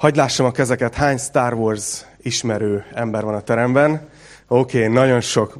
Hagy lássam a kezeket, hány Star Wars ismerő ember van a teremben. Oké, okay, nagyon sok.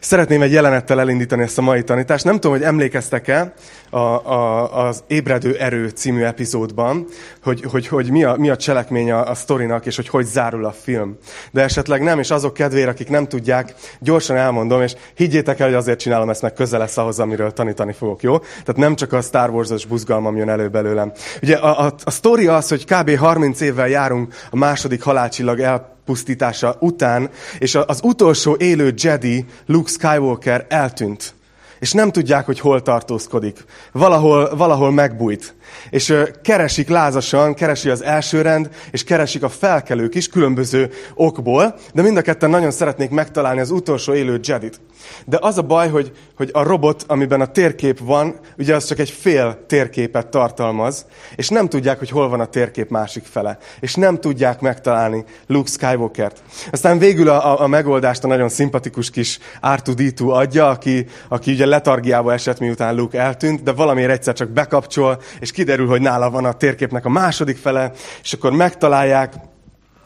Szeretném egy jelenettel elindítani ezt a mai tanítást. Nem tudom, hogy emlékeztek-e a, a, az Ébredő Erő című epizódban, hogy, hogy, hogy mi, a, mi a cselekmény a, a sztorinak, és hogy hogy zárul a film. De esetleg nem, és azok kedvére, akik nem tudják, gyorsan elmondom, és higgyétek el, hogy azért csinálom ezt, meg közel lesz ahhoz, amiről tanítani fogok, jó? Tehát nem csak a Star Wars-os buzgalmam jön elő belőlem. Ugye a, a, a sztori az, hogy kb. 30 évvel járunk a második halálcsillag el pusztítása után, és az utolsó élő Jedi, Luke Skywalker eltűnt. És nem tudják, hogy hol tartózkodik. Valahol, valahol megbújt. És keresik lázasan, keresi az első rend, és keresik a felkelők is különböző okból, de mind a ketten nagyon szeretnék megtalálni az utolsó élő Jedit. De az a baj, hogy, hogy a robot, amiben a térkép van, ugye az csak egy fél térképet tartalmaz, és nem tudják, hogy hol van a térkép másik fele. És nem tudják megtalálni Luke Skywalkert. Aztán végül a, a, a megoldást a nagyon szimpatikus kis R2-D2 adja, aki, aki ugye letargiába esett, miután Luke eltűnt, de valamiért egyszer csak bekapcsol, és kiderül, hogy nála van a térképnek a második fele, és akkor megtalálják,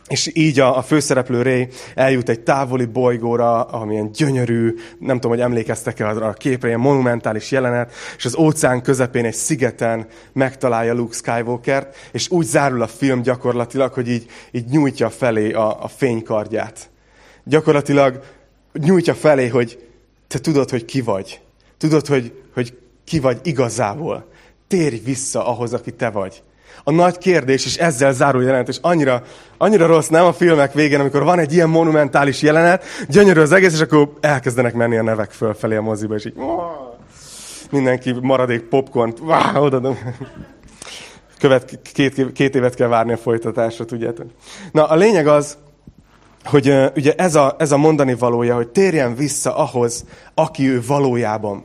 és így a, a főszereplő Ray eljut egy távoli bolygóra, amilyen gyönyörű, nem tudom, hogy emlékeztek-e a képre, ilyen monumentális jelenet, és az óceán közepén egy szigeten megtalálja Luke Skywalker-t, és úgy zárul a film gyakorlatilag, hogy így, így nyújtja felé a, a fénykardját. Gyakorlatilag nyújtja felé, hogy te tudod, hogy ki vagy. Tudod, hogy, hogy ki vagy igazából. Térj vissza ahhoz, aki te vagy a nagy kérdés, és ezzel zárul jelenet, és annyira, annyira rossz nem a filmek végén, amikor van egy ilyen monumentális jelenet, gyönyörű az egész, és akkor elkezdenek menni a nevek fölfelé a moziba, és így mindenki maradék popcorn, oda Követ, két, két évet kell várni a folytatásra, tudjátok. Na, a lényeg az, hogy ugye ez a, ez a mondani valója, hogy térjen vissza ahhoz, aki ő valójában.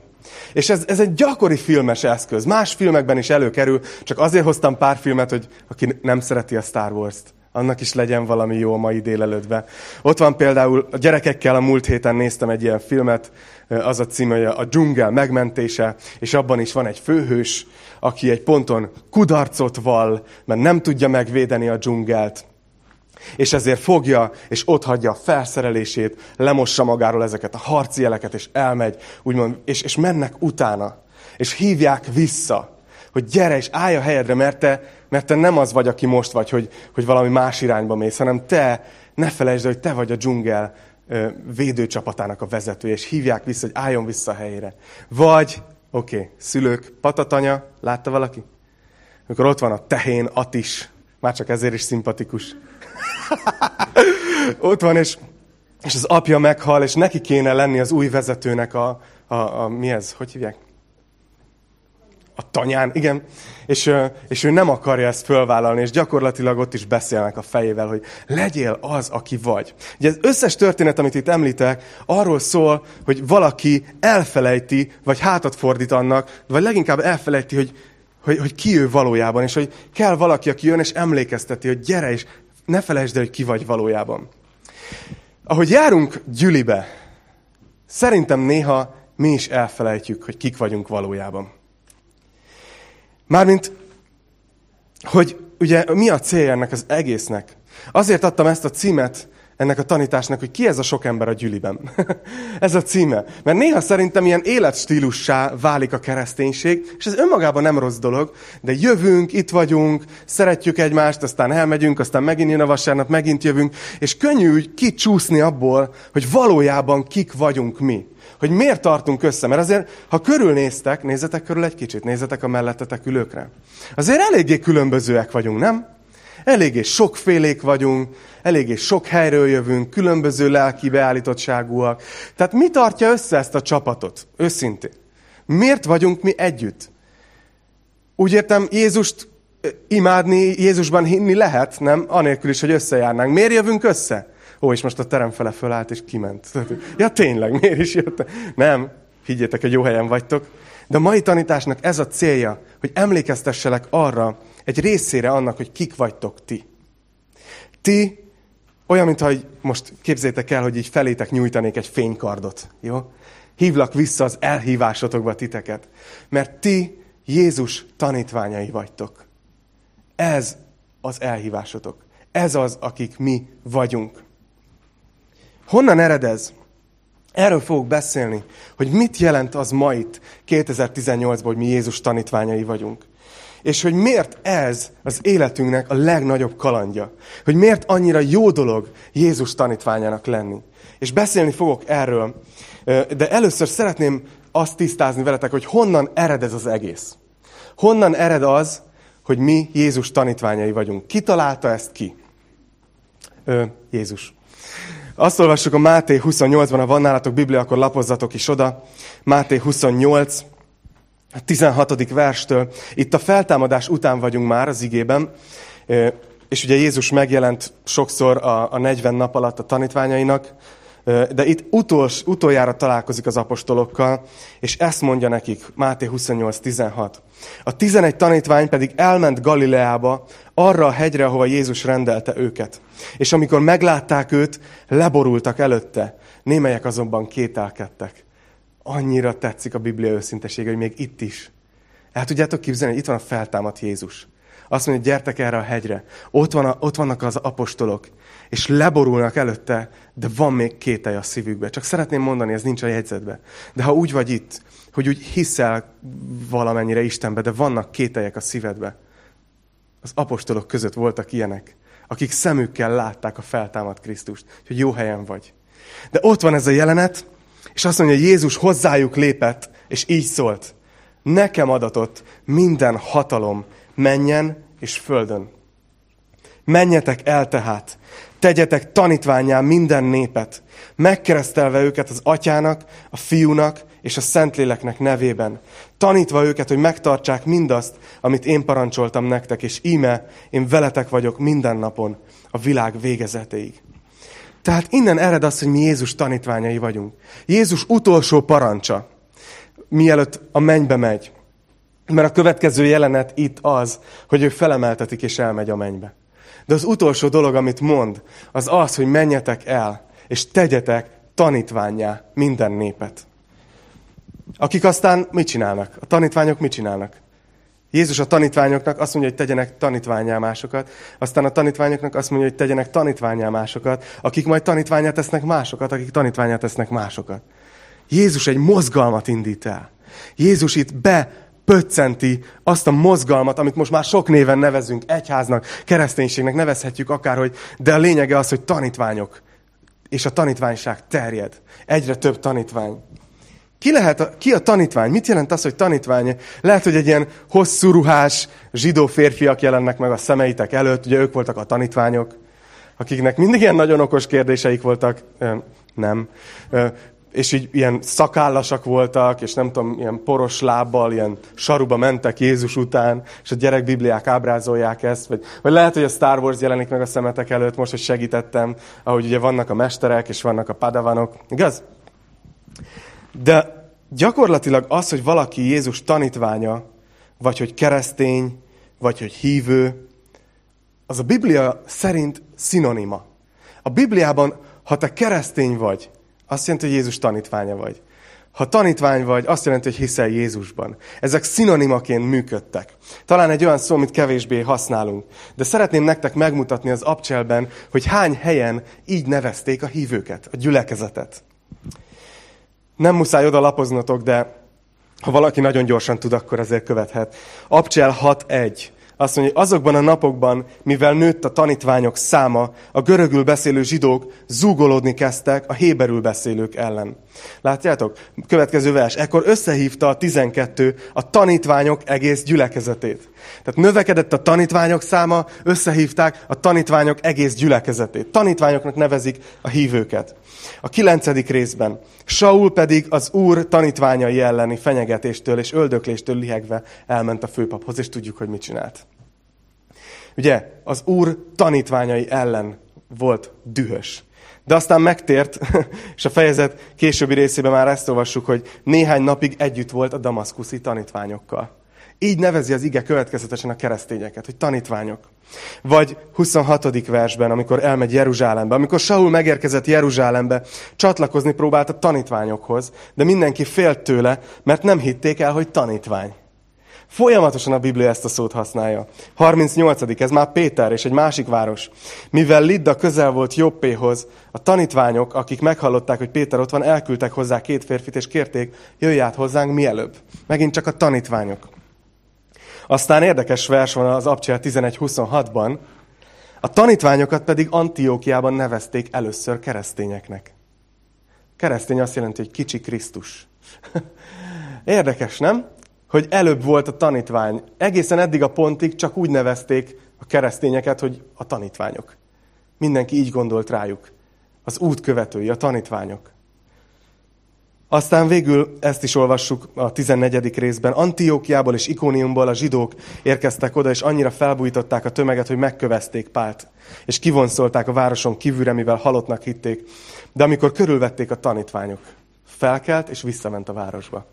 És ez, ez egy gyakori filmes eszköz. Más filmekben is előkerül, csak azért hoztam pár filmet, hogy aki nem szereti a Star Wars-t, annak is legyen valami jó a mai délelőttben. Ott van például, a gyerekekkel a múlt héten néztem egy ilyen filmet, az a címe, a dzsungel megmentése, és abban is van egy főhős, aki egy ponton kudarcot val, mert nem tudja megvédeni a dzsungelt és ezért fogja, és ott hagyja a felszerelését, lemossa magáról ezeket a harci jeleket, és elmegy, úgymond, és, és mennek utána, és hívják vissza, hogy gyere és állj a helyedre, mert te, mert te nem az vagy, aki most vagy, hogy, hogy valami más irányba mész, hanem te, ne felejtsd, hogy te vagy a dzsungel védőcsapatának a vezető, és hívják vissza, hogy álljon vissza a helyére. Vagy, oké, okay, szülők, patatanya, látta valaki? Amikor ott van a tehén, Atis, már csak ezért is szimpatikus. Ott van, és, és az apja meghal, és neki kéne lenni az új vezetőnek a, a, a mi ez, hogy hívják? A tanyán, igen. És, és ő nem akarja ezt fölvállalni, és gyakorlatilag ott is beszélnek a fejével, hogy legyél az, aki vagy. Ugye az összes történet, amit itt említek, arról szól, hogy valaki elfelejti, vagy hátat fordít annak, vagy leginkább elfelejti, hogy, hogy, hogy ki ő valójában, és hogy kell valaki, aki jön és emlékezteti, hogy gyere és ne felejtsd el, hogy ki vagy valójában. Ahogy járunk gyülibe, szerintem néha mi is elfelejtjük, hogy kik vagyunk valójában. Mármint, hogy ugye mi a célja ennek az egésznek? Azért adtam ezt a címet ennek a tanításnak, hogy ki ez a sok ember a gyüliben. ez a címe. Mert néha szerintem ilyen életstílussá válik a kereszténység, és ez önmagában nem rossz dolog, de jövünk, itt vagyunk, szeretjük egymást, aztán elmegyünk, aztán megint jön a vasárnap, megint jövünk, és könnyű úgy kicsúszni abból, hogy valójában kik vagyunk mi. Hogy miért tartunk össze. Mert azért, ha körülnéztek, nézzetek körül egy kicsit, nézzetek a mellettetek ülőkre. Azért eléggé különbözőek vagyunk, nem? Eléggé sokfélék vagyunk, eléggé sok helyről jövünk, különböző lelki beállítottságúak. Tehát mi tartja össze ezt a csapatot? Őszintén. Miért vagyunk mi együtt? Úgy értem, Jézust imádni, Jézusban hinni lehet, nem? Anélkül is, hogy összejárnánk. Miért jövünk össze? Ó, és most a terem fele fölállt, és kiment. Ja, tényleg, miért is jött? Nem, higgyétek, hogy jó helyen vagytok. De a mai tanításnak ez a célja, hogy emlékeztesselek arra, egy részére annak, hogy kik vagytok ti. Ti olyan, mintha most képzétek el, hogy így felétek nyújtanék egy fénykardot, jó? Hívlak vissza az elhívásotokba titeket, mert ti Jézus tanítványai vagytok. Ez az elhívásotok. Ez az, akik mi vagyunk. Honnan ered ez? Erről fogok beszélni, hogy mit jelent az ma itt 2018-ban, hogy mi Jézus tanítványai vagyunk. És hogy miért ez az életünknek a legnagyobb kalandja. Hogy miért annyira jó dolog Jézus tanítványának lenni. És beszélni fogok erről, de először szeretném azt tisztázni veletek, hogy honnan ered ez az egész. Honnan ered az, hogy mi Jézus tanítványai vagyunk. Ki találta ezt ki? Ö, Jézus. Azt olvassuk a Máté 28-ban, ha van nálatok Biblia, akkor lapozzatok is oda. Máté 28, a 16. verstől. Itt a feltámadás után vagyunk már az igében, és ugye Jézus megjelent sokszor a, a 40 nap alatt a tanítványainak, de itt utols, utoljára találkozik az apostolokkal, és ezt mondja nekik, Máté 28.16. A 11 tanítvány pedig elment Galileába, arra a hegyre, ahova Jézus rendelte őket. És amikor meglátták őt, leborultak előtte. Némelyek azonban kételkedtek. Annyira tetszik a Biblia őszintesége, hogy még itt is. El tudjátok képzelni, hogy itt van a feltámadt Jézus. Azt mondja, gyertek erre a hegyre. Ott, van a, ott vannak az apostolok, és leborulnak előtte, de van még kételj a szívükbe. Csak szeretném mondani, ez nincs a jegyzetbe. De ha úgy vagy itt, hogy úgy hiszel valamennyire Istenbe, de vannak kételjek a szívedbe, az apostolok között voltak ilyenek, akik szemükkel látták a feltámadt Krisztust, hogy jó helyen vagy. De ott van ez a jelenet, és azt mondja, hogy Jézus hozzájuk lépett, és így szólt. Nekem adatott minden hatalom menjen és földön. Menjetek el tehát, tegyetek tanítványá minden népet, megkeresztelve őket az atyának, a fiúnak és a szentléleknek nevében, tanítva őket, hogy megtartsák mindazt, amit én parancsoltam nektek, és íme, én veletek vagyok minden napon, a világ végezetéig. Tehát innen ered az, hogy mi Jézus tanítványai vagyunk. Jézus utolsó parancsa, mielőtt a mennybe megy. Mert a következő jelenet itt az, hogy ő felemeltetik és elmegy a mennybe. De az utolsó dolog, amit mond, az az, hogy menjetek el, és tegyetek tanítványá minden népet. Akik aztán mit csinálnak? A tanítványok mit csinálnak? Jézus a tanítványoknak azt mondja, hogy tegyenek tanítványá másokat, aztán a tanítványoknak azt mondja, hogy tegyenek tanítványá másokat, akik majd tanítványát tesznek másokat, akik tanítványát tesznek másokat. Jézus egy mozgalmat indít el. Jézus itt be pöccenti azt a mozgalmat, amit most már sok néven nevezünk, egyháznak, kereszténységnek nevezhetjük akárhogy, de a lényege az, hogy tanítványok, és a tanítványság terjed. Egyre több tanítvány. Ki, lehet a, ki a tanítvány? Mit jelent az, hogy tanítvány? Lehet, hogy egy ilyen hosszú ruhás zsidó férfiak jelennek meg a szemeitek előtt, ugye ők voltak a tanítványok, akiknek mindig ilyen nagyon okos kérdéseik voltak. Nem és így ilyen szakállasak voltak, és nem tudom, ilyen poros lábbal, ilyen saruba mentek Jézus után, és a gyerek bibliák ábrázolják ezt, vagy, vagy lehet, hogy a Star Wars jelenik meg a szemetek előtt, most, hogy segítettem, ahogy ugye vannak a mesterek, és vannak a padavanok, igaz? De gyakorlatilag az, hogy valaki Jézus tanítványa, vagy hogy keresztény, vagy hogy hívő, az a Biblia szerint szinonima. A Bibliában, ha te keresztény vagy, azt jelenti, hogy Jézus tanítványa vagy. Ha tanítvány vagy, azt jelenti, hogy hiszel Jézusban. Ezek szinonimaként működtek. Talán egy olyan szó, amit kevésbé használunk. De szeretném nektek megmutatni az abcselben, hogy hány helyen így nevezték a hívőket, a gyülekezetet. Nem muszáj oda lapoznotok, de ha valaki nagyon gyorsan tud, akkor ezért követhet. Abcsel 6.1. Azt mondja, hogy azokban a napokban, mivel nőtt a tanítványok száma, a görögül beszélő zsidók zúgolódni kezdtek a héberül beszélők ellen. Látjátok? Következő vers. Ekkor összehívta a 12 a tanítványok egész gyülekezetét. Tehát növekedett a tanítványok száma, összehívták a tanítványok egész gyülekezetét. Tanítványoknak nevezik a hívőket. A kilencedik részben. Saul pedig az úr tanítványai elleni fenyegetéstől és öldökléstől lihegve elment a főpaphoz, és tudjuk, hogy mit csinált. Ugye, az úr tanítványai ellen volt dühös. De aztán megtért, és a fejezet későbbi részében már ezt olvassuk, hogy néhány napig együtt volt a damaszkuszi tanítványokkal. Így nevezi az ige következetesen a keresztényeket, hogy tanítványok. Vagy 26. versben, amikor elmegy Jeruzsálembe, amikor Saul megérkezett Jeruzsálembe, csatlakozni próbált a tanítványokhoz, de mindenki félt tőle, mert nem hitték el, hogy tanítvány. Folyamatosan a Biblia ezt a szót használja. 38. Ez már Péter és egy másik város. Mivel Lidda közel volt Jobbéhoz, a tanítványok, akik meghallották, hogy Péter ott van, elküldtek hozzá két férfit, és kérték, jöjj át hozzánk mielőbb. Megint csak a tanítványok. Aztán érdekes vers van az Abcsel 11.26-ban. A tanítványokat pedig Antiókiában nevezték először keresztényeknek. Keresztény azt jelenti, hogy kicsi Krisztus. Érdekes, nem? Hogy előbb volt a tanítvány. Egészen eddig a pontig csak úgy nevezték a keresztényeket, hogy a tanítványok. Mindenki így gondolt rájuk. Az út követői, a tanítványok. Aztán végül ezt is olvassuk a 14. részben. Antiókiából és Ikóniumból a zsidók érkeztek oda, és annyira felbújtották a tömeget, hogy megkövezték Pált. És kivonszolták a városon kívülre, mivel halottnak hitték. De amikor körülvették a tanítványok, felkelt és visszament a városba.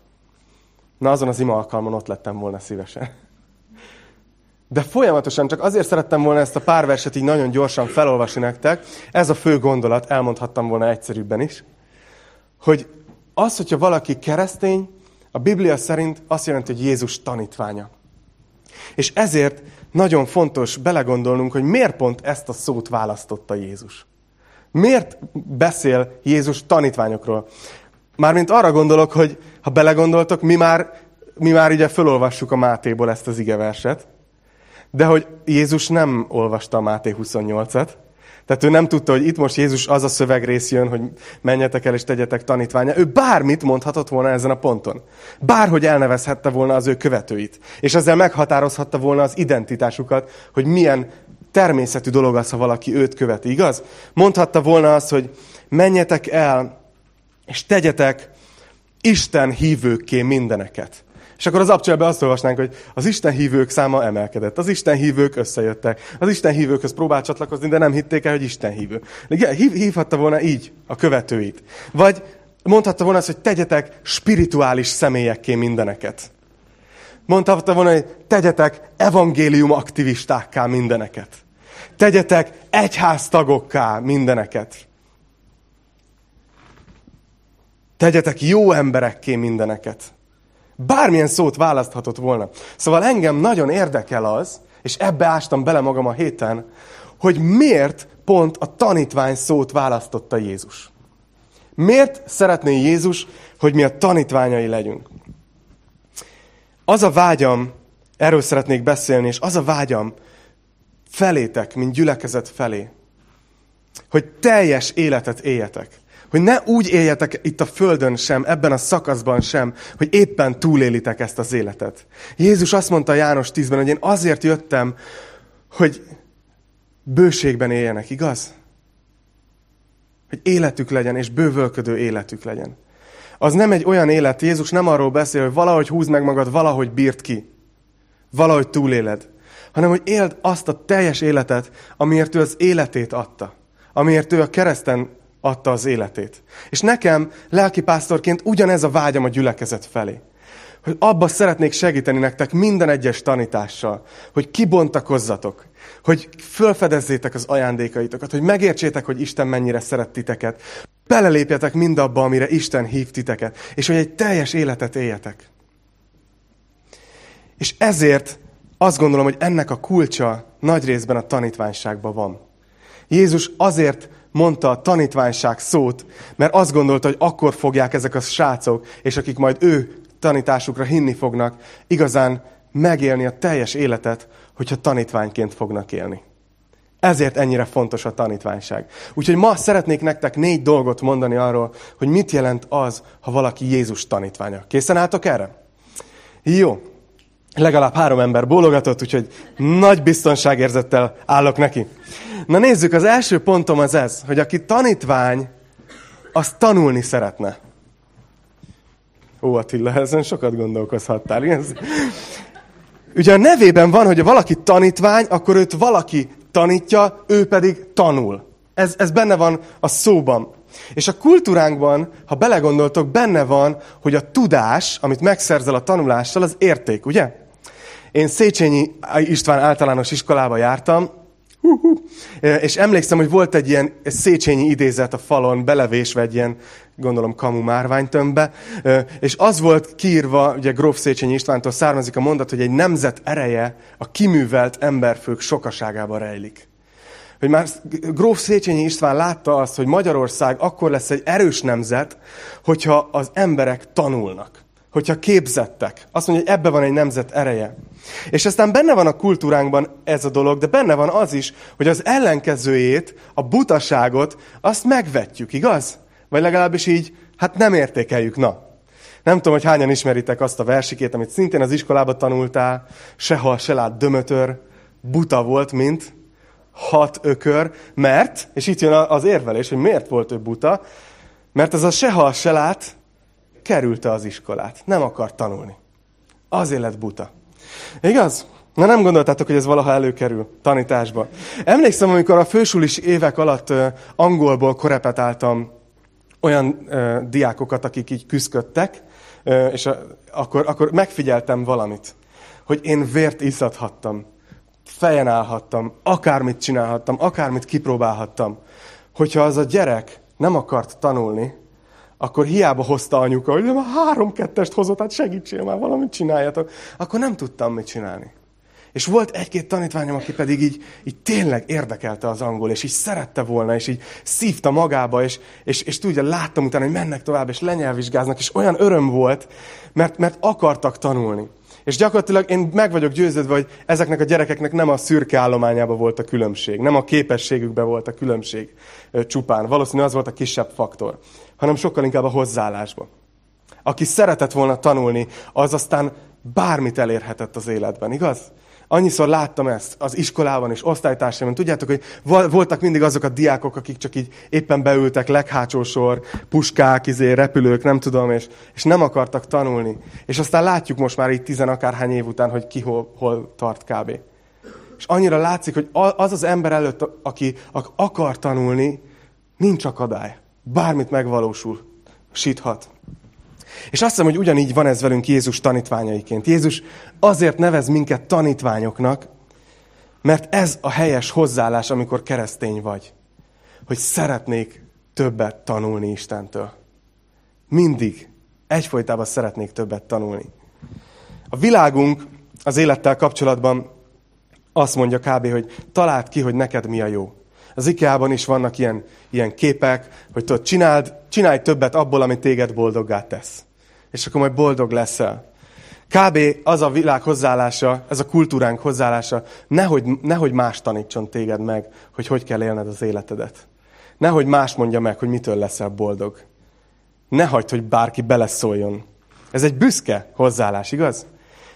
Na azon az ima alkalmon ott lettem volna szívesen. De folyamatosan csak azért szerettem volna ezt a pár verset így nagyon gyorsan felolvasni nektek. Ez a fő gondolat, elmondhattam volna egyszerűbben is, hogy az, hogyha valaki keresztény, a Biblia szerint azt jelenti, hogy Jézus tanítványa. És ezért nagyon fontos belegondolnunk, hogy miért pont ezt a szót választotta Jézus. Miért beszél Jézus tanítványokról? Mármint arra gondolok, hogy ha belegondoltok, mi már, mi már ugye fölolvassuk a Mátéból ezt az igeverset, de hogy Jézus nem olvasta a Máté 28-at, tehát ő nem tudta, hogy itt most Jézus az a szövegrész jön, hogy menjetek el és tegyetek tanítványa. Ő bármit mondhatott volna ezen a ponton. Bárhogy elnevezhette volna az ő követőit. És ezzel meghatározhatta volna az identitásukat, hogy milyen természetű dolog az, ha valaki őt követi, igaz? Mondhatta volna azt, hogy menjetek el, és tegyetek Isten hívőkké mindeneket. És akkor az abcselben azt olvasnánk, hogy az Isten hívők száma emelkedett. Az Isten hívők összejöttek. Az Isten hívőkhöz próbált csatlakozni, de nem hitték el, hogy Isten hívő. Hív, hívhatta volna így a követőit. Vagy mondhatta volna azt, hogy tegyetek spirituális személyekké mindeneket. Mondhatta volna, hogy tegyetek evangélium aktivistákká mindeneket. Tegyetek egyháztagokká mindeneket. Tegyetek jó emberekké mindeneket. Bármilyen szót választhatott volna. Szóval engem nagyon érdekel az, és ebbe ástam bele magam a héten, hogy miért pont a tanítvány szót választotta Jézus. Miért szeretné Jézus, hogy mi a tanítványai legyünk? Az a vágyam, erről szeretnék beszélni, és az a vágyam felétek, mint gyülekezet felé, hogy teljes életet éljetek. Hogy ne úgy éljetek itt a földön sem, ebben a szakaszban sem, hogy éppen túlélitek ezt az életet. Jézus azt mondta János 10-ben, hogy én azért jöttem, hogy bőségben éljenek, igaz? Hogy életük legyen, és bővölködő életük legyen. Az nem egy olyan élet, Jézus nem arról beszél, hogy valahogy húzd meg magad, valahogy bírt ki. Valahogy túléled. Hanem, hogy éld azt a teljes életet, amiért ő az életét adta. Amiért ő a kereszten adta az életét. És nekem lelkipásztorként ugyanez a vágyam a gyülekezet felé. Hogy abba szeretnék segíteni nektek minden egyes tanítással, hogy kibontakozzatok, hogy fölfedezzétek az ajándékaitokat, hogy megértsétek, hogy Isten mennyire szeret titeket, belelépjetek mindabba, amire Isten hív titeket, és hogy egy teljes életet éljetek. És ezért azt gondolom, hogy ennek a kulcsa nagy részben a tanítványságban van. Jézus azért mondta a tanítványság szót, mert azt gondolta, hogy akkor fogják ezek a srácok, és akik majd ő tanításukra hinni fognak, igazán megélni a teljes életet, hogyha tanítványként fognak élni. Ezért ennyire fontos a tanítványság. Úgyhogy ma szeretnék nektek négy dolgot mondani arról, hogy mit jelent az, ha valaki Jézus tanítványa. Készen álltok erre? Jó. Legalább három ember bólogatott, úgyhogy nagy biztonságérzettel állok neki. Na nézzük, az első pontom az ez, hogy aki tanítvány, az tanulni szeretne. Ó, Attila, ezen sokat gondolkozhattál. Igen? Ugye a nevében van, hogy valaki tanítvány, akkor őt valaki tanítja, ő pedig tanul. Ez, ez benne van a szóban. És a kultúránkban, ha belegondoltok, benne van, hogy a tudás, amit megszerzel a tanulással, az érték, ugye? Én Széchenyi István általános iskolába jártam, És emlékszem, hogy volt egy ilyen Széchenyi idézet a falon, belevésve egy ilyen, gondolom, kamu márványtömbbe, és az volt kiírva, ugye Gróf Széchenyi Istvántól származik a mondat, hogy egy nemzet ereje a kiművelt emberfők sokaságában rejlik. Hogy már Gróf Széchenyi István látta azt, hogy Magyarország akkor lesz egy erős nemzet, hogyha az emberek tanulnak hogyha képzettek. Azt mondja, hogy ebbe van egy nemzet ereje. És aztán benne van a kultúránkban ez a dolog, de benne van az is, hogy az ellenkezőjét, a butaságot, azt megvetjük, igaz? Vagy legalábbis így, hát nem értékeljük, na. Nem tudom, hogy hányan ismeritek azt a versikét, amit szintén az iskolába tanultál, sehol se lát dömötör, buta volt, mint hat ökör, mert, és itt jön az érvelés, hogy miért volt ő buta, mert az a sehol se lát, kerülte az iskolát. Nem akar tanulni. Azért lett buta. Igaz? Na nem gondoltátok, hogy ez valaha előkerül tanításba. Emlékszem, amikor a fősulis évek alatt angolból korepetáltam olyan uh, diákokat, akik így küzdködtek, uh, és uh, akkor, akkor megfigyeltem valamit, hogy én vért iszadhattam, fejen állhattam, akármit csinálhattam, akármit kipróbálhattam. Hogyha az a gyerek nem akart tanulni, akkor hiába hozta anyuka, hogy már három kettest hozott, hát segítsél már, valamit csináljatok. Akkor nem tudtam mit csinálni. És volt egy-két tanítványom, aki pedig így, így tényleg érdekelte az angol, és így szerette volna, és így szívta magába, és, és, és tudja, láttam utána, hogy mennek tovább, és lenyelvizsgáznak, és olyan öröm volt, mert, mert akartak tanulni. És gyakorlatilag én meg vagyok győződve, hogy ezeknek a gyerekeknek nem a szürke állományában volt a különbség, nem a képességükben volt a különbség csupán. Valószínűleg az volt a kisebb faktor, hanem sokkal inkább a hozzáállásban. Aki szeretett volna tanulni, az aztán bármit elérhetett az életben, igaz? Annyiszor láttam ezt az iskolában és osztálytársaimon. Tudjátok, hogy voltak mindig azok a diákok, akik csak így éppen beültek, leghátsó sor, puskák, izé, repülők, nem tudom, és, és nem akartak tanulni. És aztán látjuk most már így tizen akárhány év után, hogy ki hol, hol tart kb. És annyira látszik, hogy az az ember előtt, aki akar tanulni, nincs akadály. Bármit megvalósul, síthat. És azt hiszem, hogy ugyanígy van ez velünk Jézus tanítványaiként. Jézus azért nevez minket tanítványoknak, mert ez a helyes hozzáállás, amikor keresztény vagy. Hogy szeretnék többet tanulni Istentől. Mindig. Egyfolytában szeretnék többet tanulni. A világunk az élettel kapcsolatban azt mondja kb., hogy találd ki, hogy neked mi a jó. Az IKEA-ban is vannak ilyen, ilyen képek, hogy tudod, csináld, csinálj többet abból, ami téged boldoggá tesz és akkor majd boldog leszel. Kb. az a világ hozzáállása, ez a kultúránk hozzáállása, nehogy, nehogy más tanítson téged meg, hogy hogy kell élned az életedet. Nehogy más mondja meg, hogy mitől leszel boldog. Ne hagyd, hogy bárki beleszóljon. Ez egy büszke hozzáállás, igaz?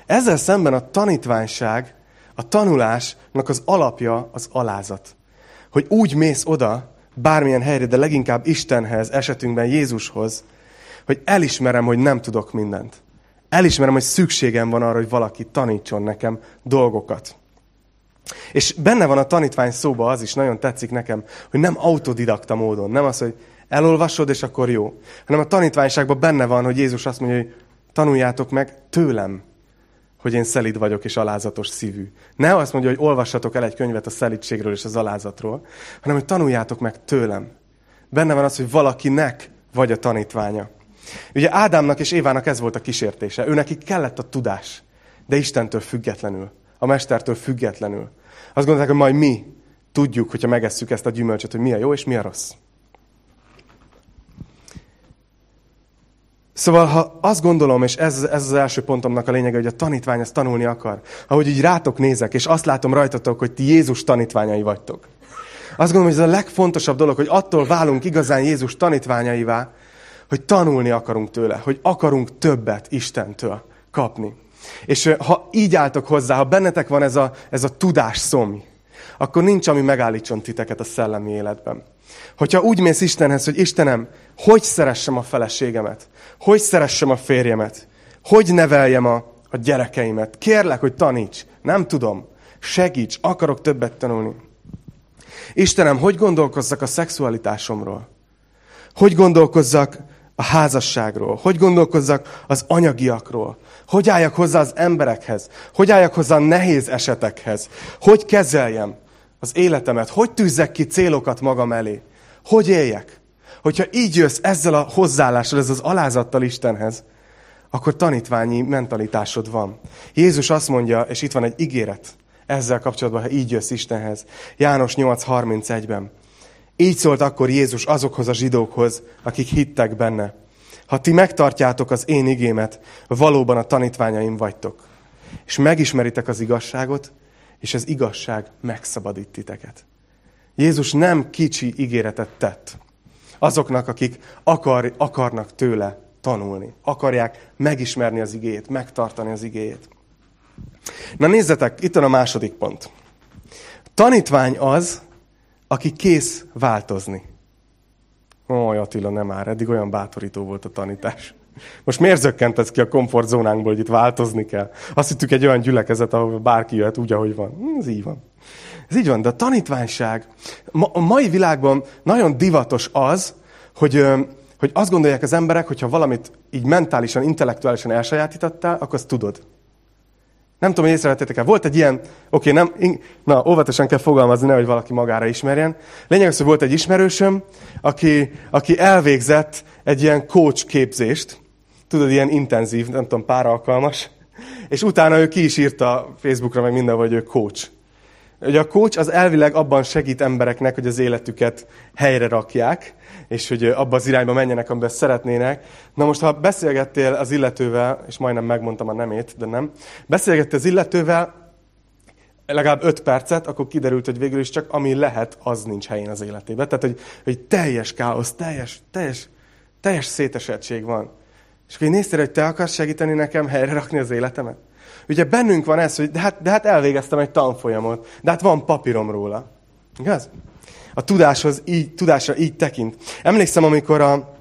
Ezzel szemben a tanítványság, a tanulásnak az alapja az alázat. Hogy úgy mész oda, bármilyen helyre, de leginkább Istenhez, esetünkben Jézushoz, hogy elismerem, hogy nem tudok mindent. Elismerem, hogy szükségem van arra, hogy valaki tanítson nekem dolgokat. És benne van a tanítvány szóba, az is nagyon tetszik nekem, hogy nem autodidakta módon, nem az, hogy elolvasod, és akkor jó, hanem a tanítványságban benne van, hogy Jézus azt mondja, hogy tanuljátok meg tőlem, hogy én szelid vagyok és alázatos szívű. Ne azt mondja, hogy olvassatok el egy könyvet a szelidségről és az alázatról, hanem hogy tanuljátok meg tőlem. Benne van az, hogy valakinek vagy a tanítványa. Ugye Ádámnak és Évának ez volt a kísértése. Ő nekik kellett a tudás, de Istentől függetlenül, a mestertől függetlenül. Azt gondolták, hogy majd mi tudjuk, hogyha megesszük ezt a gyümölcsöt, hogy mi a jó és mi a rossz. Szóval, ha azt gondolom, és ez, ez az első pontomnak a lényege, hogy a tanítvány ezt tanulni akar, ahogy így rátok nézek, és azt látom rajtatok, hogy ti Jézus tanítványai vagytok. Azt gondolom, hogy ez a legfontosabb dolog, hogy attól válunk igazán Jézus tanítványaivá, hogy tanulni akarunk tőle, hogy akarunk többet Istentől kapni. És ha így álltok hozzá, ha bennetek van ez a, ez a tudás szomj, akkor nincs, ami megállítson titeket a szellemi életben. Hogyha úgy mész Istenhez, hogy Istenem, hogy szeressem a feleségemet, hogy szeressem a férjemet, hogy neveljem a, a gyerekeimet, kérlek, hogy taníts, nem tudom, segíts, akarok többet tanulni. Istenem, hogy gondolkozzak a szexualitásomról? Hogy gondolkozzak a házasságról, hogy gondolkozzak az anyagiakról, hogy álljak hozzá az emberekhez, hogy álljak hozzá a nehéz esetekhez, hogy kezeljem az életemet, hogy tűzzek ki célokat magam elé, hogy éljek. Hogyha így jössz ezzel a hozzáállással, ez az alázattal Istenhez, akkor tanítványi mentalitásod van. Jézus azt mondja, és itt van egy ígéret ezzel kapcsolatban, ha így jössz Istenhez. János 8.31-ben. Így szólt akkor Jézus azokhoz a zsidókhoz, akik hittek benne. Ha ti megtartjátok az én igémet, valóban a tanítványaim vagytok. És megismeritek az igazságot, és az igazság megszabadít titeket. Jézus nem kicsi ígéretet tett azoknak, akik akar, akarnak tőle tanulni. Akarják megismerni az igét, megtartani az igét. Na nézzetek, itt van a második pont. Tanítvány az, aki kész változni. Ó, Attila, nem már, eddig olyan bátorító volt a tanítás. Most miért zökkentesz ki a komfortzónánkból, hogy itt változni kell? Azt hittük egy olyan gyülekezet, ahol bárki jöhet úgy, ahogy van. Hm, ez így van. Ez így van, de a tanítványság, ma, a mai világban nagyon divatos az, hogy, hogy azt gondolják az emberek, hogyha valamit így mentálisan, intellektuálisan elsajátítottál, akkor azt tudod. Nem tudom, hogy észrevettétek el. Volt egy ilyen, oké, nem, na, óvatosan kell fogalmazni, nehogy valaki magára ismerjen. Lényeg az, hogy volt egy ismerősöm, aki, aki elvégzett egy ilyen coach képzést, tudod, ilyen intenzív, nem tudom, pár alkalmas, és utána ő ki is írta Facebookra, meg minden, hogy ő coach. Ugye a coach az elvileg abban segít embereknek, hogy az életüket helyre rakják, és hogy abba az irányba menjenek, amiben szeretnének. Na most, ha beszélgettél az illetővel, és majdnem megmondtam a nemét, de nem, beszélgettél az illetővel legalább öt percet, akkor kiderült, hogy végül is csak ami lehet, az nincs helyén az életében. Tehát, hogy, hogy teljes káosz, teljes, teljes, teljes szétesettség van. És akkor néztél, hogy te akarsz segíteni nekem helyre rakni az életemet? Ugye bennünk van ez, hogy de hát, de hát elvégeztem egy tanfolyamot, de hát van papírom róla. Igaz? A tudáshoz így, tudásra így tekint. Emlékszem, amikor a,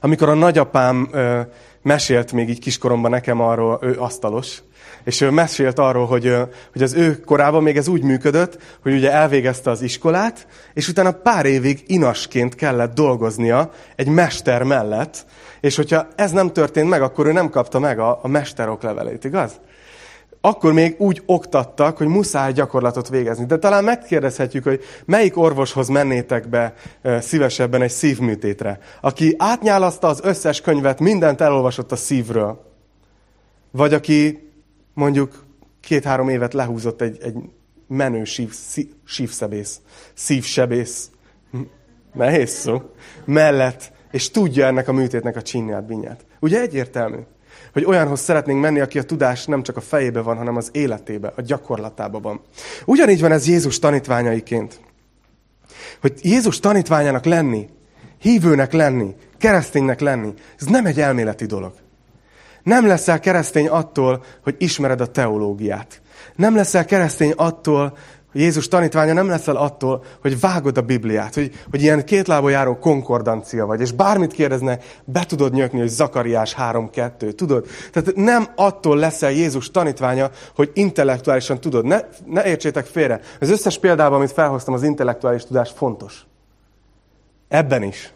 amikor a nagyapám ö, mesélt még így kiskoromban nekem arról, ő asztalos, és ő mesélt arról, hogy, hogy az ő korában még ez úgy működött, hogy ugye elvégezte az iskolát, és utána pár évig inasként kellett dolgoznia egy mester mellett, és hogyha ez nem történt meg, akkor ő nem kapta meg a, a mesterok levelét, igaz? Akkor még úgy oktattak, hogy muszáj gyakorlatot végezni. De talán megkérdezhetjük, hogy melyik orvoshoz mennétek be szívesebben egy szívműtétre, aki átnyálaszta az összes könyvet, mindent elolvasott a szívről. Vagy aki mondjuk két-három évet lehúzott egy, egy menő sív, szív, sívszebész, szívsebész, nehéz szó, mellett, és tudja ennek a műtétnek a csinyát, binyát. Ugye egyértelmű, hogy olyanhoz szeretnénk menni, aki a tudás nem csak a fejébe van, hanem az életébe, a gyakorlatába van. Ugyanígy van ez Jézus tanítványaiként. Hogy Jézus tanítványának lenni, hívőnek lenni, kereszténynek lenni, ez nem egy elméleti dolog. Nem leszel keresztény attól, hogy ismered a teológiát. Nem leszel keresztény attól, hogy Jézus tanítványa nem leszel attól, hogy vágod a Bibliát, hogy, hogy ilyen kétlába járó konkordancia vagy, és bármit kérdezne, be tudod nyökni, hogy Zakariás 3.2, tudod? Tehát nem attól leszel Jézus tanítványa, hogy intellektuálisan tudod. Ne, ne értsétek félre. Az összes példában, amit felhoztam, az intellektuális tudás fontos. Ebben is.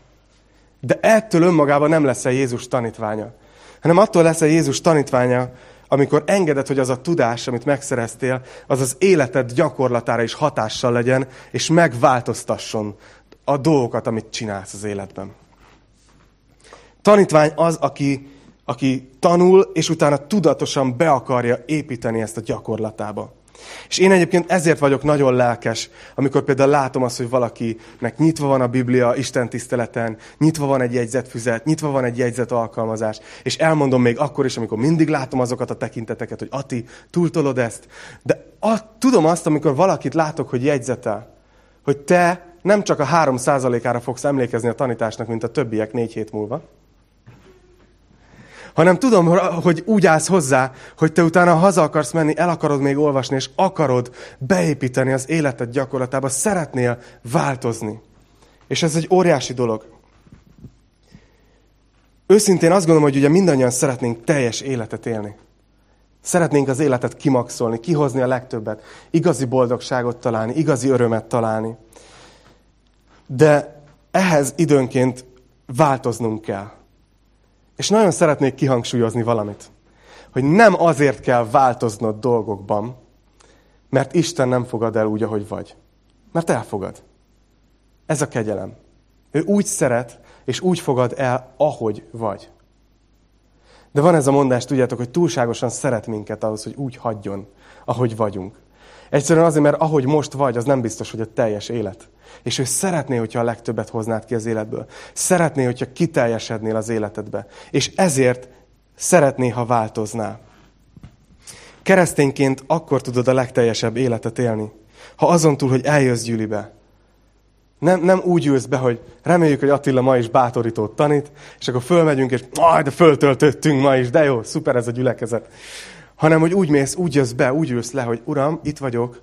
De ettől önmagában nem leszel Jézus tanítványa hanem attól lesz a Jézus tanítványa, amikor engeded, hogy az a tudás, amit megszereztél, az az életed gyakorlatára is hatással legyen, és megváltoztasson a dolgokat, amit csinálsz az életben. Tanítvány az, aki, aki tanul, és utána tudatosan be akarja építeni ezt a gyakorlatába. És én egyébként ezért vagyok nagyon lelkes, amikor például látom azt, hogy valakinek nyitva van a Biblia Isten tiszteleten, nyitva van egy jegyzetfüzet, nyitva van egy jegyzet alkalmazás, és elmondom még akkor is, amikor mindig látom azokat a tekinteteket, hogy Ati, túltolod ezt. De a, tudom azt, amikor valakit látok, hogy jegyzetel, hogy te nem csak a három százalékára fogsz emlékezni a tanításnak, mint a többiek négy hét múlva, hanem tudom, hogy úgy állsz hozzá, hogy te utána haza akarsz menni, el akarod még olvasni, és akarod beépíteni az életed gyakorlatába, szeretnél változni. És ez egy óriási dolog. Őszintén azt gondolom, hogy ugye mindannyian szeretnénk teljes életet élni. Szeretnénk az életet kimaxolni, kihozni a legtöbbet, igazi boldogságot találni, igazi örömet találni. De ehhez időnként változnunk kell. És nagyon szeretnék kihangsúlyozni valamit. Hogy nem azért kell változnod dolgokban, Mert Isten nem fogad el úgy, ahogy vagy. Mert elfogad. Ez a kegyelem. Ő úgy szeret, és úgy fogad el, ahogy vagy. De van ez a mondás, tudjátok, hogy túlságosan szeret minket ahhoz, hogy úgy hagyjon, ahogy vagyunk. Egyszerűen azért, mert ahogy most vagy, az nem biztos, hogy a teljes élet. És ő szeretné, hogyha a legtöbbet hoznád ki az életből. Szeretné, hogyha kiteljesednél az életedbe. És ezért szeretné, ha változnál. Keresztényként akkor tudod a legteljesebb életet élni, ha azon túl, hogy eljössz gyűlibe. Nem, nem úgy ülsz be, hogy reméljük, hogy Attila ma is bátorítót tanít, és akkor fölmegyünk, és majd de föltöltöttünk ma is, de jó, szuper ez a gyülekezet. Hanem, hogy úgy mész, úgy jössz be, úgy ülsz le, hogy Uram, itt vagyok,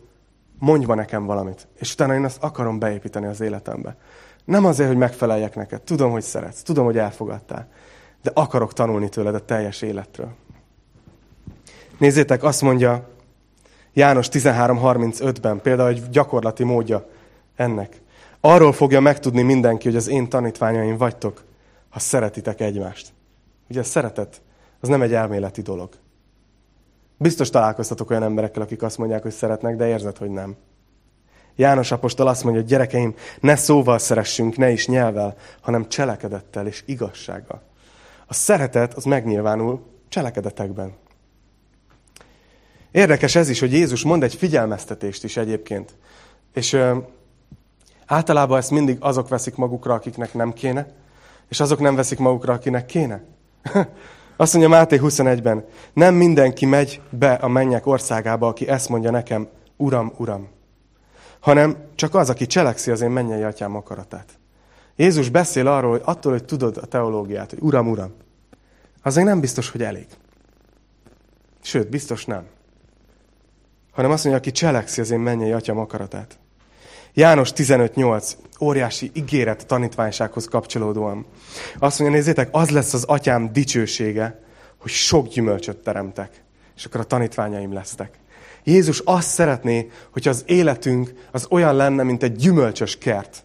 mondj nekem valamit. És utána én azt akarom beépíteni az életembe. Nem azért, hogy megfeleljek neked. Tudom, hogy szeretsz. Tudom, hogy elfogadtál. De akarok tanulni tőled a teljes életről. Nézzétek, azt mondja János 13.35-ben, például egy gyakorlati módja ennek. Arról fogja megtudni mindenki, hogy az én tanítványaim vagytok, ha szeretitek egymást. Ugye a szeretet, az nem egy elméleti dolog. Biztos találkoztatok olyan emberekkel, akik azt mondják, hogy szeretnek, de érzed, hogy nem. János apostol azt mondja, hogy gyerekeim, ne szóval szeressünk, ne is nyelvel, hanem cselekedettel és igazsággal. A szeretet az megnyilvánul cselekedetekben. Érdekes ez is, hogy Jézus mond egy figyelmeztetést is egyébként. És ö, általában ezt mindig azok veszik magukra, akiknek nem kéne, és azok nem veszik magukra, akinek kéne. Azt mondja Máté 21-ben, nem mindenki megy be a mennyek országába, aki ezt mondja nekem, Uram, Uram, hanem csak az, aki cselekszi az én mennyei atyám akaratát. Jézus beszél arról, hogy attól, hogy tudod a teológiát, hogy Uram, Uram, az még nem biztos, hogy elég. Sőt, biztos nem. Hanem azt mondja, aki cselekszi az én mennyei atyám akaratát. János 15.8, óriási ígéret tanítványsághoz kapcsolódóan. Azt mondja, nézzétek, az lesz az atyám dicsősége, hogy sok gyümölcsöt teremtek, és akkor a tanítványaim lesztek. Jézus azt szeretné, hogy az életünk az olyan lenne, mint egy gyümölcsös kert.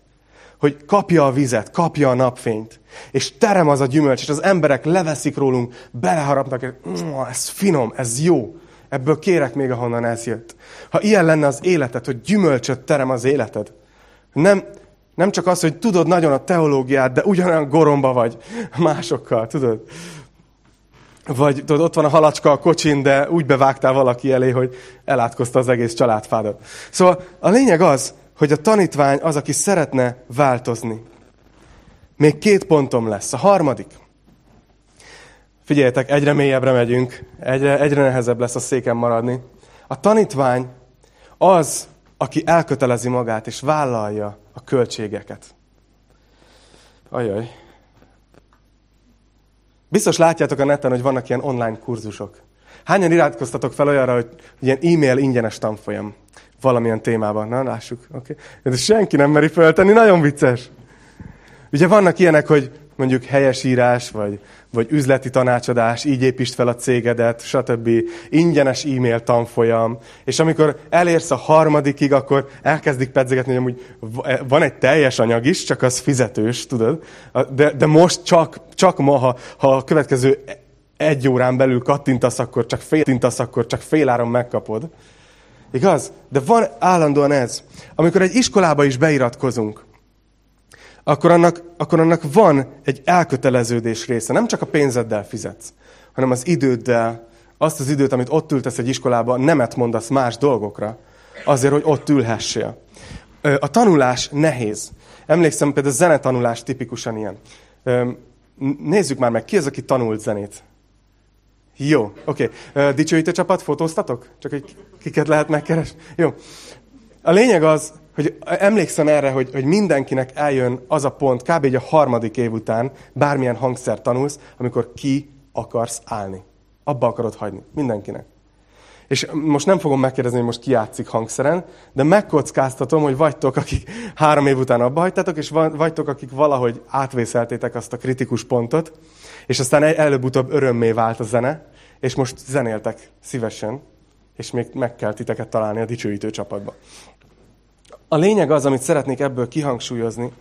Hogy kapja a vizet, kapja a napfényt, és terem az a gyümölcs, és az emberek leveszik rólunk, beleharapnak, és mm, ez finom, ez jó. Ebből kérek még, ahonnan ez jött. Ha ilyen lenne az életed, hogy gyümölcsöt terem az életed, nem, nem csak az, hogy tudod nagyon a teológiát, de ugyanolyan goromba vagy másokkal, tudod? Vagy tudod, ott van a halacska a kocsin, de úgy bevágtál valaki elé, hogy elátkozta az egész családfádat. Szóval a lényeg az, hogy a tanítvány az, aki szeretne változni. Még két pontom lesz. A harmadik. Figyeljetek, egyre mélyebbre megyünk, egyre, egyre nehezebb lesz a széken maradni. A tanítvány az, aki elkötelezi magát és vállalja a költségeket. Ajaj. Biztos látjátok a neten, hogy vannak ilyen online kurzusok. Hányan iratkoztatok fel olyanra, hogy ilyen e-mail ingyenes tanfolyam valamilyen témában? Na, lássuk. Okay. De senki nem meri föltenni, nagyon vicces. Ugye vannak ilyenek, hogy mondjuk helyesírás, vagy, vagy üzleti tanácsadás, így építsd fel a cégedet, stb. Ingyenes e-mail tanfolyam. És amikor elérsz a harmadikig, akkor elkezdik pedzegetni, hogy amúgy van egy teljes anyag is, csak az fizetős, tudod? De, de most csak, csak ma, ha, ha a következő egy órán belül kattintasz, akkor csak fél, kattintasz, akkor csak fél áron megkapod. Igaz? De van állandóan ez. Amikor egy iskolába is beiratkozunk, akkor annak, akkor annak van egy elköteleződés része. Nem csak a pénzeddel fizetsz, hanem az időddel, azt az időt, amit ott ültesz egy iskolában, nemet mondasz más dolgokra, azért, hogy ott ülhessél. A tanulás nehéz. Emlékszem, például a zenetanulás tipikusan ilyen. Nézzük már meg, ki az, aki tanult zenét? Jó, oké. Okay. Dicsőítő csapat, fotóztatok? Csak egy kiket lehet megkeresni? Jó. A lényeg az, hogy emlékszem erre, hogy, hogy mindenkinek eljön az a pont, kb. egy a harmadik év után, bármilyen hangszer tanulsz, amikor ki akarsz állni. Abba akarod hagyni. Mindenkinek. És most nem fogom megkérdezni, hogy most ki játszik hangszeren, de megkockáztatom, hogy vagytok, akik három év után abba hagytatok, és vagytok, akik valahogy átvészeltétek azt a kritikus pontot, és aztán előbb-utóbb örömmé vált a zene, és most zenéltek szívesen, és még meg kell titeket találni a dicsőítő csapatba. A lényeg az, amit szeretnék ebből kihangsúlyozni,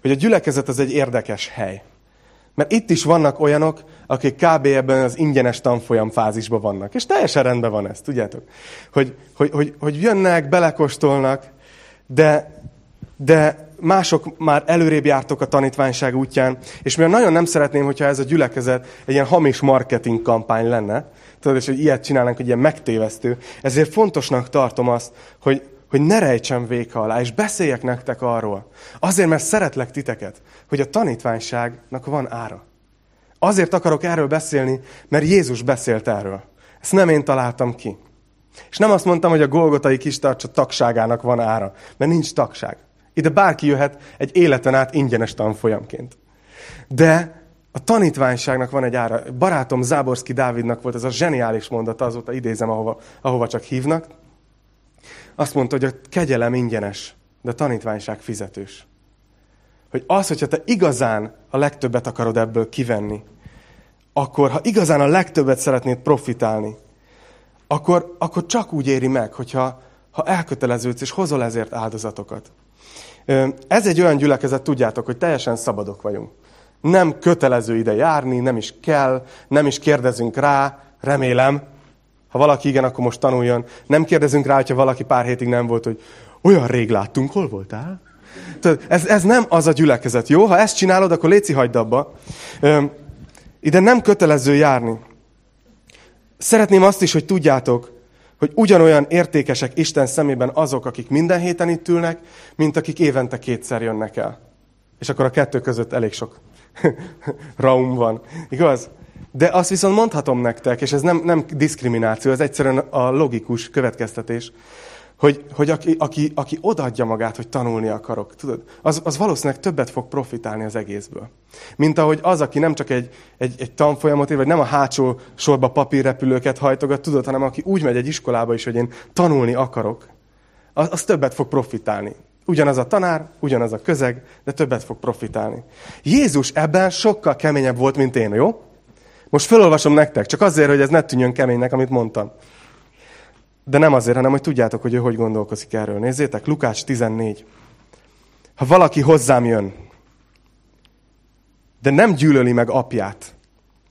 hogy a gyülekezet az egy érdekes hely. Mert itt is vannak olyanok, akik kb. ebben az ingyenes tanfolyam fázisban vannak. És teljesen rendben van ez, tudjátok? Hogy, hogy, hogy, hogy jönnek, belekostolnak, de, de mások már előrébb jártok a tanítványság útján, és mivel nagyon nem szeretném, hogyha ez a gyülekezet egy ilyen hamis marketing kampány lenne, tudod, és hogy ilyet csinálnánk, hogy ilyen megtévesztő, ezért fontosnak tartom azt, hogy, hogy ne rejtsem véka alá, és beszéljek nektek arról. Azért, mert szeretlek titeket, hogy a tanítványságnak van ára. Azért akarok erről beszélni, mert Jézus beszélt erről. Ezt nem én találtam ki. És nem azt mondtam, hogy a Golgotai kis tartsa tagságának van ára, mert nincs tagság. Ide bárki jöhet egy életen át ingyenes tanfolyamként. De a tanítványságnak van egy ára. Barátom Záborszki Dávidnak volt ez a zseniális mondata, azóta idézem, ahova, ahova csak hívnak. Azt mondta, hogy a kegyelem ingyenes, de a tanítványság fizetős. Hogy az, hogyha te igazán a legtöbbet akarod ebből kivenni, akkor ha igazán a legtöbbet szeretnéd profitálni, akkor, akkor csak úgy éri meg, hogyha ha elköteleződsz és hozol ezért áldozatokat. Ez egy olyan gyülekezet, tudjátok, hogy teljesen szabadok vagyunk. Nem kötelező ide járni, nem is kell, nem is kérdezünk rá, remélem. Ha valaki igen, akkor most tanuljon. Nem kérdezünk rá, hogyha valaki pár hétig nem volt, hogy olyan rég láttunk, hol voltál? Tehát ez, ez nem az a gyülekezet, jó? Ha ezt csinálod, akkor léci hagyd abba. Ide nem kötelező járni. Szeretném azt is, hogy tudjátok, hogy ugyanolyan értékesek Isten szemében azok, akik minden héten itt ülnek, mint akik évente kétszer jönnek el. És akkor a kettő között elég sok raum van. Igaz? De azt viszont mondhatom nektek, és ez nem, nem diszkrimináció, ez egyszerűen a logikus következtetés, hogy, hogy aki, aki, aki odaadja magát, hogy tanulni akarok, tudod, az, az valószínűleg többet fog profitálni az egészből. Mint ahogy az, aki nem csak egy, egy, egy tanfolyamot ér, vagy nem a hátsó sorba papírrepülőket hajtogat, tudod, hanem aki úgy megy egy iskolába is, hogy én tanulni akarok, az, az többet fog profitálni. Ugyanaz a tanár, ugyanaz a közeg, de többet fog profitálni. Jézus ebben sokkal keményebb volt, mint én, jó? Most felolvasom nektek, csak azért, hogy ez ne tűnjön keménynek, amit mondtam. De nem azért, hanem hogy tudjátok, hogy ő hogy gondolkozik erről. Nézzétek, Lukács 14. Ha valaki hozzám jön, de nem gyűlöli meg apját,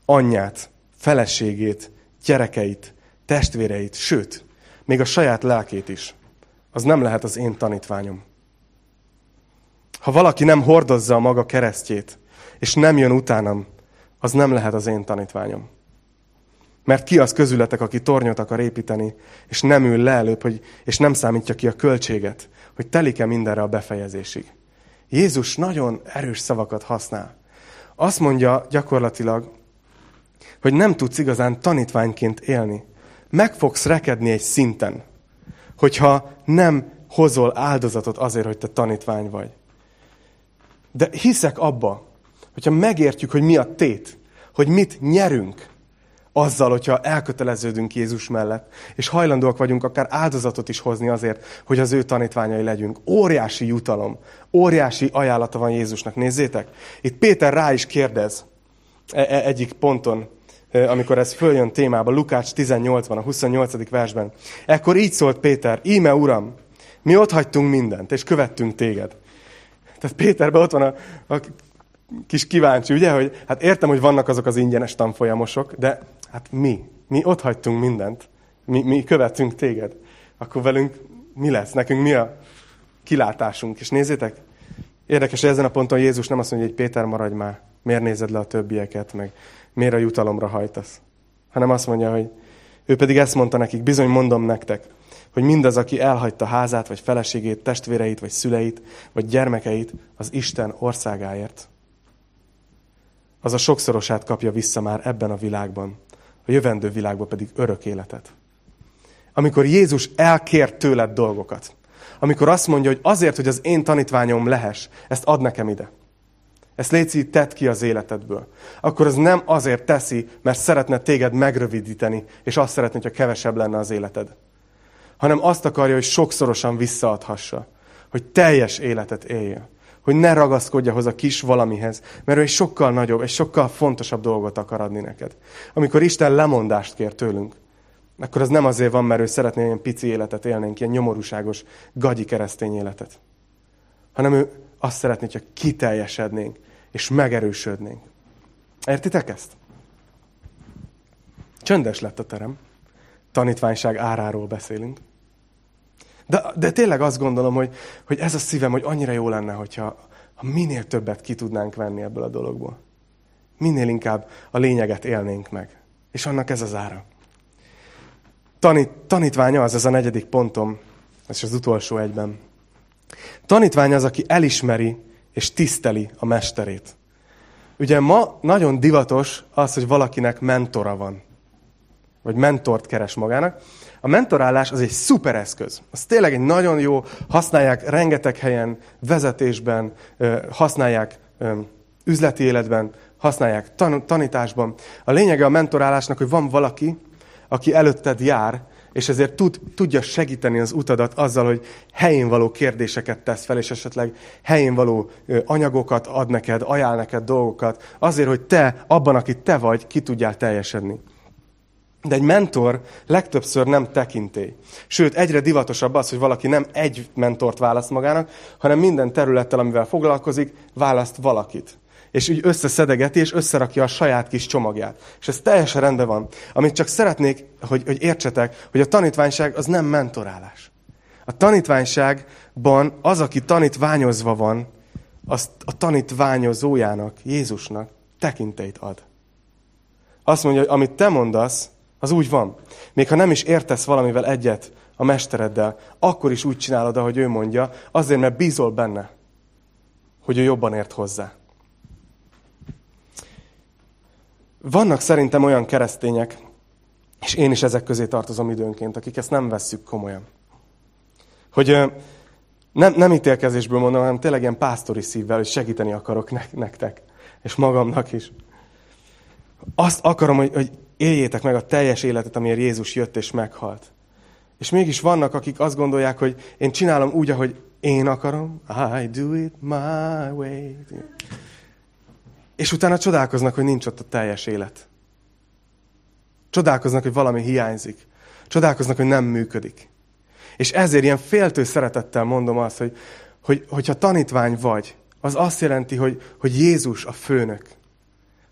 anyját, feleségét, gyerekeit, testvéreit, sőt, még a saját lelkét is, az nem lehet az én tanítványom. Ha valaki nem hordozza a maga keresztjét, és nem jön utánam, az nem lehet az én tanítványom. Mert ki az közületek, aki tornyot akar építeni, és nem ül le előbb, hogy, és nem számítja ki a költséget, hogy telik-e mindenre a befejezésig. Jézus nagyon erős szavakat használ. Azt mondja gyakorlatilag, hogy nem tudsz igazán tanítványként élni. Meg fogsz rekedni egy szinten, hogyha nem hozol áldozatot azért, hogy te tanítvány vagy. De hiszek abba, hogyha megértjük, hogy mi a tét, hogy mit nyerünk, azzal, hogyha elköteleződünk Jézus mellett, és hajlandóak vagyunk akár áldozatot is hozni azért, hogy az ő tanítványai legyünk. Óriási jutalom, óriási ajánlata van Jézusnak. Nézzétek, itt Péter rá is kérdez e -e egyik ponton, e, amikor ez följön témába, Lukács 18-ban, a 28. versben. Ekkor így szólt Péter, íme Uram, mi ott hagytunk mindent, és követtünk téged. Tehát Péterben ott van a, a kis kíváncsi, ugye, hogy hát értem, hogy vannak azok az ingyenes tanfolyamosok, de hát mi? Mi ott hagytunk mindent. Mi, mi követünk téged. Akkor velünk mi lesz? Nekünk mi a kilátásunk? És nézzétek, érdekes, hogy ezen a ponton Jézus nem azt mondja, hogy Péter, maradj már, miért nézed le a többieket, meg miért a jutalomra hajtasz. Hanem azt mondja, hogy ő pedig ezt mondta nekik, bizony mondom nektek, hogy mindaz, aki elhagyta házát, vagy feleségét, testvéreit, vagy szüleit, vagy gyermekeit az Isten országáért, az a sokszorosát kapja vissza már ebben a világban, a jövendő világban pedig örök életet. Amikor Jézus elkér tőled dolgokat, amikor azt mondja, hogy azért, hogy az én tanítványom lehess, ezt ad nekem ide. Ezt létszi, tedd ki az életedből. Akkor az nem azért teszi, mert szeretne téged megrövidíteni, és azt szeretné, hogyha kevesebb lenne az életed. Hanem azt akarja, hogy sokszorosan visszaadhassa. Hogy teljes életet éljél hogy ne ragaszkodja hozzá kis valamihez, mert ő egy sokkal nagyobb, egy sokkal fontosabb dolgot akar adni neked. Amikor Isten lemondást kér tőlünk, akkor az nem azért van, mert ő szeretné ilyen pici életet élnénk, ilyen nyomorúságos, gagyi keresztény életet. Hanem ő azt szeretné, hogy kiteljesednénk, és megerősödnénk. Értitek ezt? Csöndes lett a terem. Tanítványság áráról beszélünk. De, de tényleg azt gondolom, hogy, hogy ez a szívem, hogy annyira jó lenne, hogyha ha minél többet ki tudnánk venni ebből a dologból. Minél inkább a lényeget élnénk meg. És annak ez az ára. Tanít, tanítványa az, ez a negyedik pontom, ez az utolsó egyben. Tanítvány az, aki elismeri és tiszteli a mesterét. Ugye ma nagyon divatos az, hogy valakinek mentora van. Vagy mentort keres magának. A mentorálás az egy szuper eszköz. Az tényleg egy nagyon jó, használják rengeteg helyen, vezetésben, használják üzleti életben, használják tanításban. A lényege a mentorálásnak, hogy van valaki, aki előtted jár, és ezért tud, tudja segíteni az utadat azzal, hogy helyén való kérdéseket tesz fel, és esetleg helyén való anyagokat ad neked, ajánl neked dolgokat, azért, hogy te, abban, aki te vagy, ki tudjál teljesedni. De egy mentor legtöbbször nem tekintély. Sőt, egyre divatosabb az, hogy valaki nem egy mentort választ magának, hanem minden területtel, amivel foglalkozik, választ valakit és úgy összeszedegeti, és összerakja a saját kis csomagját. És ez teljesen rendben van. Amit csak szeretnék, hogy, hogy értsetek, hogy a tanítványság az nem mentorálás. A tanítványságban az, aki tanítványozva van, azt a tanítványozójának, Jézusnak tekintélyt ad. Azt mondja, hogy amit te mondasz, az úgy van. Még ha nem is értesz valamivel egyet a mestereddel, akkor is úgy csinálod, ahogy ő mondja, azért, mert bízol benne, hogy ő jobban ért hozzá. Vannak szerintem olyan keresztények, és én is ezek közé tartozom időnként, akik ezt nem vesszük komolyan. Hogy nem, nem ítélkezésből mondom, hanem tényleg ilyen pásztori szívvel, hogy segíteni akarok ne, nektek, és magamnak is. Azt akarom, hogy, hogy éljétek meg a teljes életet, amiért Jézus jött és meghalt. És mégis vannak, akik azt gondolják, hogy én csinálom úgy, ahogy én akarom. I do it my way. És utána csodálkoznak, hogy nincs ott a teljes élet. Csodálkoznak, hogy valami hiányzik. Csodálkoznak, hogy nem működik. És ezért ilyen féltő szeretettel mondom azt, hogy, hogy hogyha tanítvány vagy, az azt jelenti, hogy, hogy Jézus a főnök.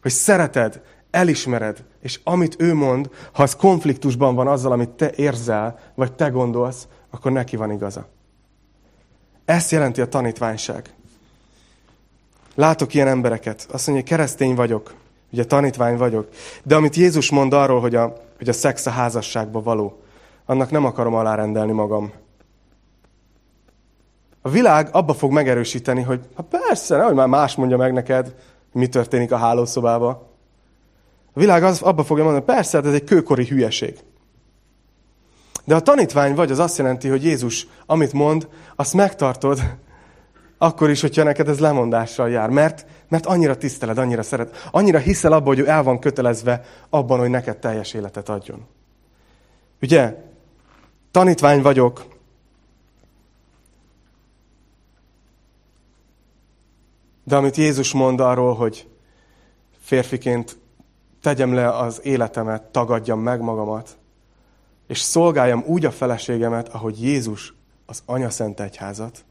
Hogy szereted, elismered, és amit ő mond, ha az konfliktusban van azzal, amit te érzel, vagy te gondolsz, akkor neki van igaza. Ezt jelenti a tanítványság. Látok ilyen embereket. Azt mondja, hogy keresztény vagyok, ugye tanítvány vagyok. De amit Jézus mond arról, hogy a, hogy a szex a házasságba való, annak nem akarom alárendelni magam. A világ abba fog megerősíteni, hogy ha persze, nehogy már más mondja meg neked, mi történik a hálószobába. A világ az, abba fogja mondani, persze, hát ez egy kőkori hülyeség. De a tanítvány vagy, az azt jelenti, hogy Jézus, amit mond, azt megtartod, akkor is, hogyha neked ez lemondással jár. Mert, mert annyira tiszteled, annyira szeret, annyira hiszel abban, hogy ő el van kötelezve abban, hogy neked teljes életet adjon. Ugye? Tanítvány vagyok. De amit Jézus mond arról, hogy férfiként tegyem le az életemet, tagadjam meg magamat, és szolgáljam úgy a feleségemet, ahogy Jézus az Anya Szent Egyházat,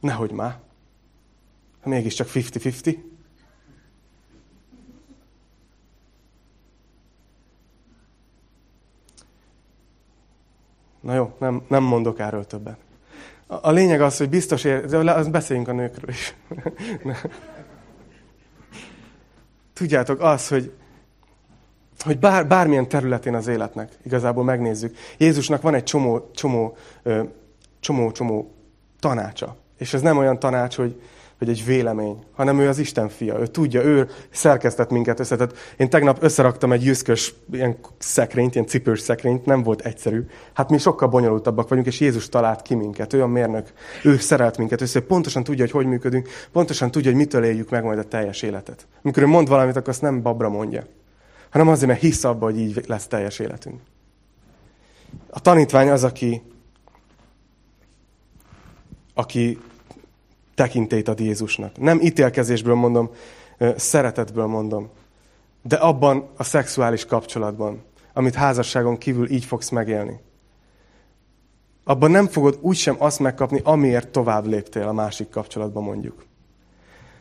Nehogy már. Mégiscsak 50-50. Na jó, nem, nem mondok erről többet. A, a lényeg az, hogy biztos ér... De az beszéljünk a nőkről is. Tudjátok, az, hogy, hogy bár, bármilyen területén az életnek, igazából megnézzük. Jézusnak van egy csomó, csomó, csomó, csomó tanácsa. És ez nem olyan tanács, hogy, hogy egy vélemény, hanem ő az Isten fia. Ő tudja, ő szerkesztett minket össze. Tehát én tegnap összeraktam egy jüszkös ilyen szekrényt, ilyen cipős szekrényt, nem volt egyszerű. Hát mi sokkal bonyolultabbak vagyunk, és Jézus talált ki minket, ő a mérnök. Ő szerelt minket össze, pontosan tudja, hogy hogy működünk, pontosan tudja, hogy mitől éljük meg majd a teljes életet. Amikor ő mond valamit, akkor azt nem babra mondja, hanem azért, mert hisz abba, hogy így lesz teljes életünk. A tanítvány az, aki, aki tekintélyt ad Jézusnak. Nem ítélkezésből mondom, szeretetből mondom. De abban a szexuális kapcsolatban, amit házasságon kívül így fogsz megélni. Abban nem fogod úgysem azt megkapni, amiért tovább léptél a másik kapcsolatban mondjuk.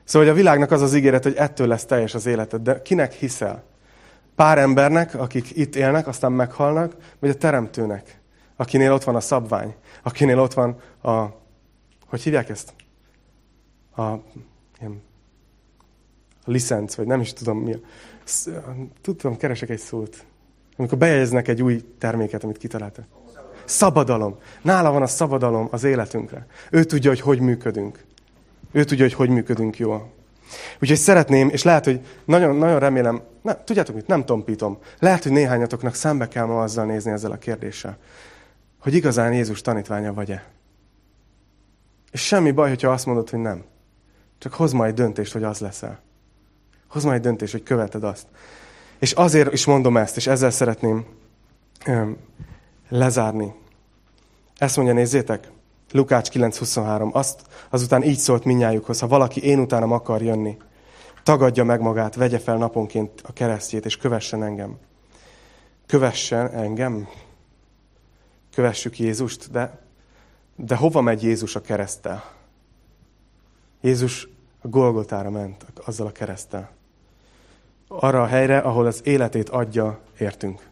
Szóval hogy a világnak az az ígéret, hogy ettől lesz teljes az életed, de kinek hiszel? Pár embernek, akik itt élnek, aztán meghalnak, vagy a teremtőnek, akinél ott van a szabvány, akinél ott van a, hogy hívják ezt? A, ilyen, a licenc, vagy nem is tudom mi. Tudom, keresek egy szót. Amikor bejegyeznek egy új terméket, amit kitaláltak. Szabadalom. Nála van a szabadalom az életünkre. Ő tudja, hogy hogy működünk. Ő tudja, hogy hogy működünk jól. Úgyhogy szeretném, és lehet, hogy nagyon, nagyon remélem, ne, tudjátok mit, nem tompítom. Lehet, hogy néhányatoknak szembe kell ma azzal nézni ezzel a kérdéssel, hogy igazán Jézus tanítványa vagy-e. És semmi baj, hogyha azt mondod, hogy nem. Csak hoz majd döntést, hogy az leszel. Hoz majd döntést, hogy követed azt. És azért is mondom ezt, és ezzel szeretném öm, lezárni. Ezt mondja, nézzétek, Lukács 9.23. Azt azután így szólt minnyájukhoz, ha valaki én utánam akar jönni, tagadja meg magát, vegye fel naponként a keresztjét, és kövessen engem. Kövessen engem? Kövessük Jézust, de, de hova megy Jézus a keresztel? Jézus a Golgotára ment azzal a keresztel. Arra a helyre, ahol az életét adja, értünk.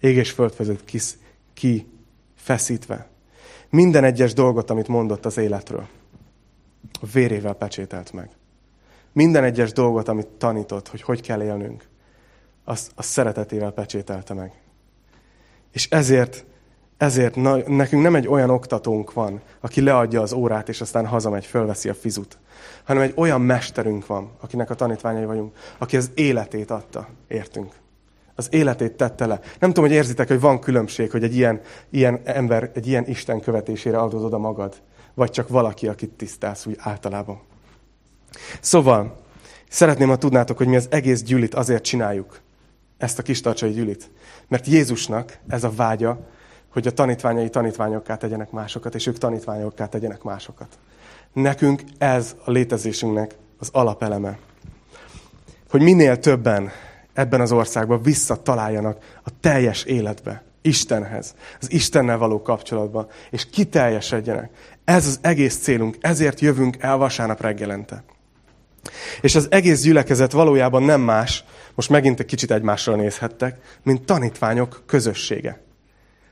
Ég és föld vezet ki, feszítve. Minden egyes dolgot, amit mondott az életről, a vérével pecsételt meg. Minden egyes dolgot, amit tanított, hogy hogy kell élnünk, azt a szeretetével pecsételte meg. És ezért, ezért na, nekünk nem egy olyan oktatónk van, aki leadja az órát, és aztán hazamegy, fölveszi a fizut, hanem egy olyan mesterünk van, akinek a tanítványai vagyunk, aki az életét adta, értünk az életét tette le. Nem tudom, hogy érzitek, hogy van különbség, hogy egy ilyen, ilyen ember, egy ilyen Isten követésére adod oda magad, vagy csak valaki, akit tisztálsz úgy általában. Szóval, szeretném, ha tudnátok, hogy mi az egész gyűlit azért csináljuk, ezt a kis tartsai gyűlit. Mert Jézusnak ez a vágya, hogy a tanítványai tanítványokká tegyenek másokat, és ők tanítványokká tegyenek másokat. Nekünk ez a létezésünknek az alapeleme. Hogy minél többen ebben az országban visszataláljanak a teljes életbe, Istenhez, az Istennel való kapcsolatba, és kiteljesedjenek. Ez az egész célunk, ezért jövünk el vasárnap reggelente. És az egész gyülekezet valójában nem más, most megint egy kicsit egymásra nézhettek, mint tanítványok közössége.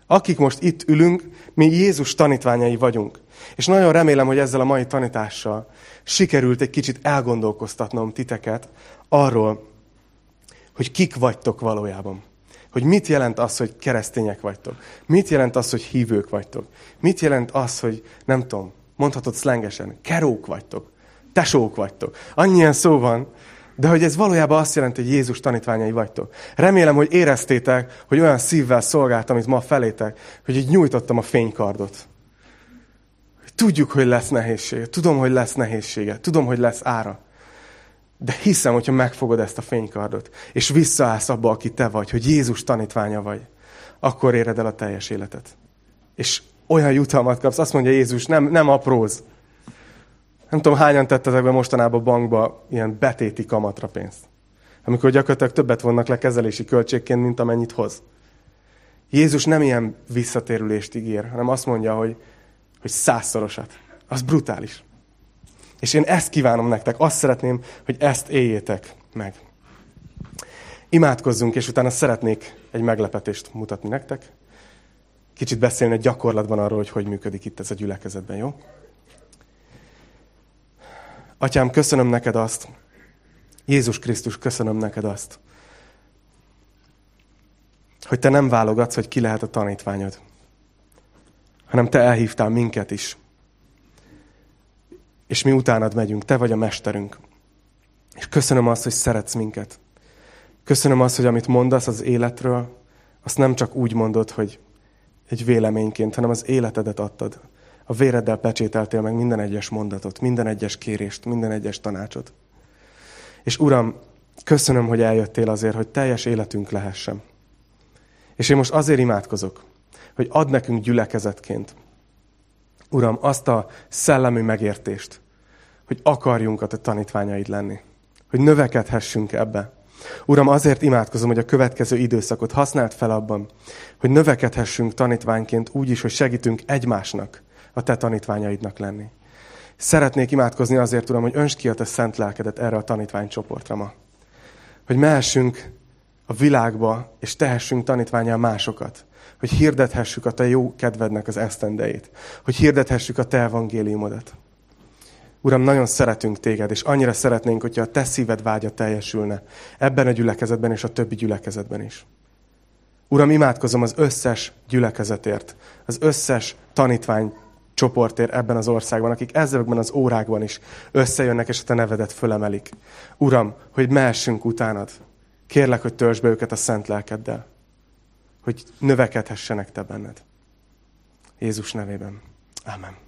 Akik most itt ülünk, mi Jézus tanítványai vagyunk. És nagyon remélem, hogy ezzel a mai tanítással sikerült egy kicsit elgondolkoztatnom titeket arról, hogy kik vagytok valójában. Hogy mit jelent az, hogy keresztények vagytok. Mit jelent az, hogy hívők vagytok. Mit jelent az, hogy nem tudom, mondhatod szlengesen, kerók vagytok, tesók vagytok. Annyian szó van, de hogy ez valójában azt jelenti, hogy Jézus tanítványai vagytok. Remélem, hogy éreztétek, hogy olyan szívvel szolgáltam itt ma felétek, hogy így nyújtottam a fénykardot. Tudjuk, hogy lesz nehézsége. Tudom, hogy lesz nehézsége. Tudom, hogy lesz ára. De hiszem, hogyha megfogod ezt a fénykardot, és visszaállsz abba, aki te vagy, hogy Jézus tanítványa vagy, akkor éred el a teljes életet. És olyan jutalmat kapsz, azt mondja Jézus, nem, nem apróz. Nem tudom, hányan tettetek be mostanában bankba ilyen betéti kamatra pénzt. Amikor gyakorlatilag többet vonnak le kezelési költségként, mint amennyit hoz. Jézus nem ilyen visszatérülést ígér, hanem azt mondja, hogy, hogy százszorosat. Az brutális. És én ezt kívánom nektek, azt szeretném, hogy ezt éljétek meg. Imádkozzunk, és utána szeretnék egy meglepetést mutatni nektek. Kicsit beszélni gyakorlatban arról, hogy hogy működik itt ez a gyülekezetben, jó? Atyám, köszönöm neked azt, Jézus Krisztus, köszönöm neked azt, hogy te nem válogatsz, hogy ki lehet a tanítványod, hanem te elhívtál minket is és mi utánad megyünk. Te vagy a mesterünk. És köszönöm azt, hogy szeretsz minket. Köszönöm azt, hogy amit mondasz az életről, azt nem csak úgy mondod, hogy egy véleményként, hanem az életedet adtad. A véreddel pecsételtél meg minden egyes mondatot, minden egyes kérést, minden egyes tanácsot. És Uram, köszönöm, hogy eljöttél azért, hogy teljes életünk lehessen. És én most azért imádkozok, hogy ad nekünk gyülekezetként, Uram, azt a szellemi megértést, hogy akarjunk a te tanítványaid lenni. Hogy növekedhessünk ebbe. Uram, azért imádkozom, hogy a következő időszakot használd fel abban, hogy növekedhessünk tanítványként úgy is, hogy segítünk egymásnak a te tanítványaidnak lenni. Szeretnék imádkozni azért, Uram, hogy önts ki a te szent lelkedet erre a tanítványcsoportra ma. Hogy mehessünk a világba, és tehessünk tanítványal másokat. Hogy hirdethessük a te jó kedvednek az esztendeit. Hogy hirdethessük a te evangéliumodat. Uram, nagyon szeretünk téged, és annyira szeretnénk, hogyha a te szíved vágya teljesülne ebben a gyülekezetben és a többi gyülekezetben is. Uram, imádkozom az összes gyülekezetért, az összes tanítvány csoportért ebben az országban, akik ezekben az órákban is összejönnek, és a te nevedet fölemelik. Uram, hogy mehessünk utánad. Kérlek, hogy töltsd be őket a szent lelkeddel, hogy növekedhessenek te benned. Jézus nevében. Amen.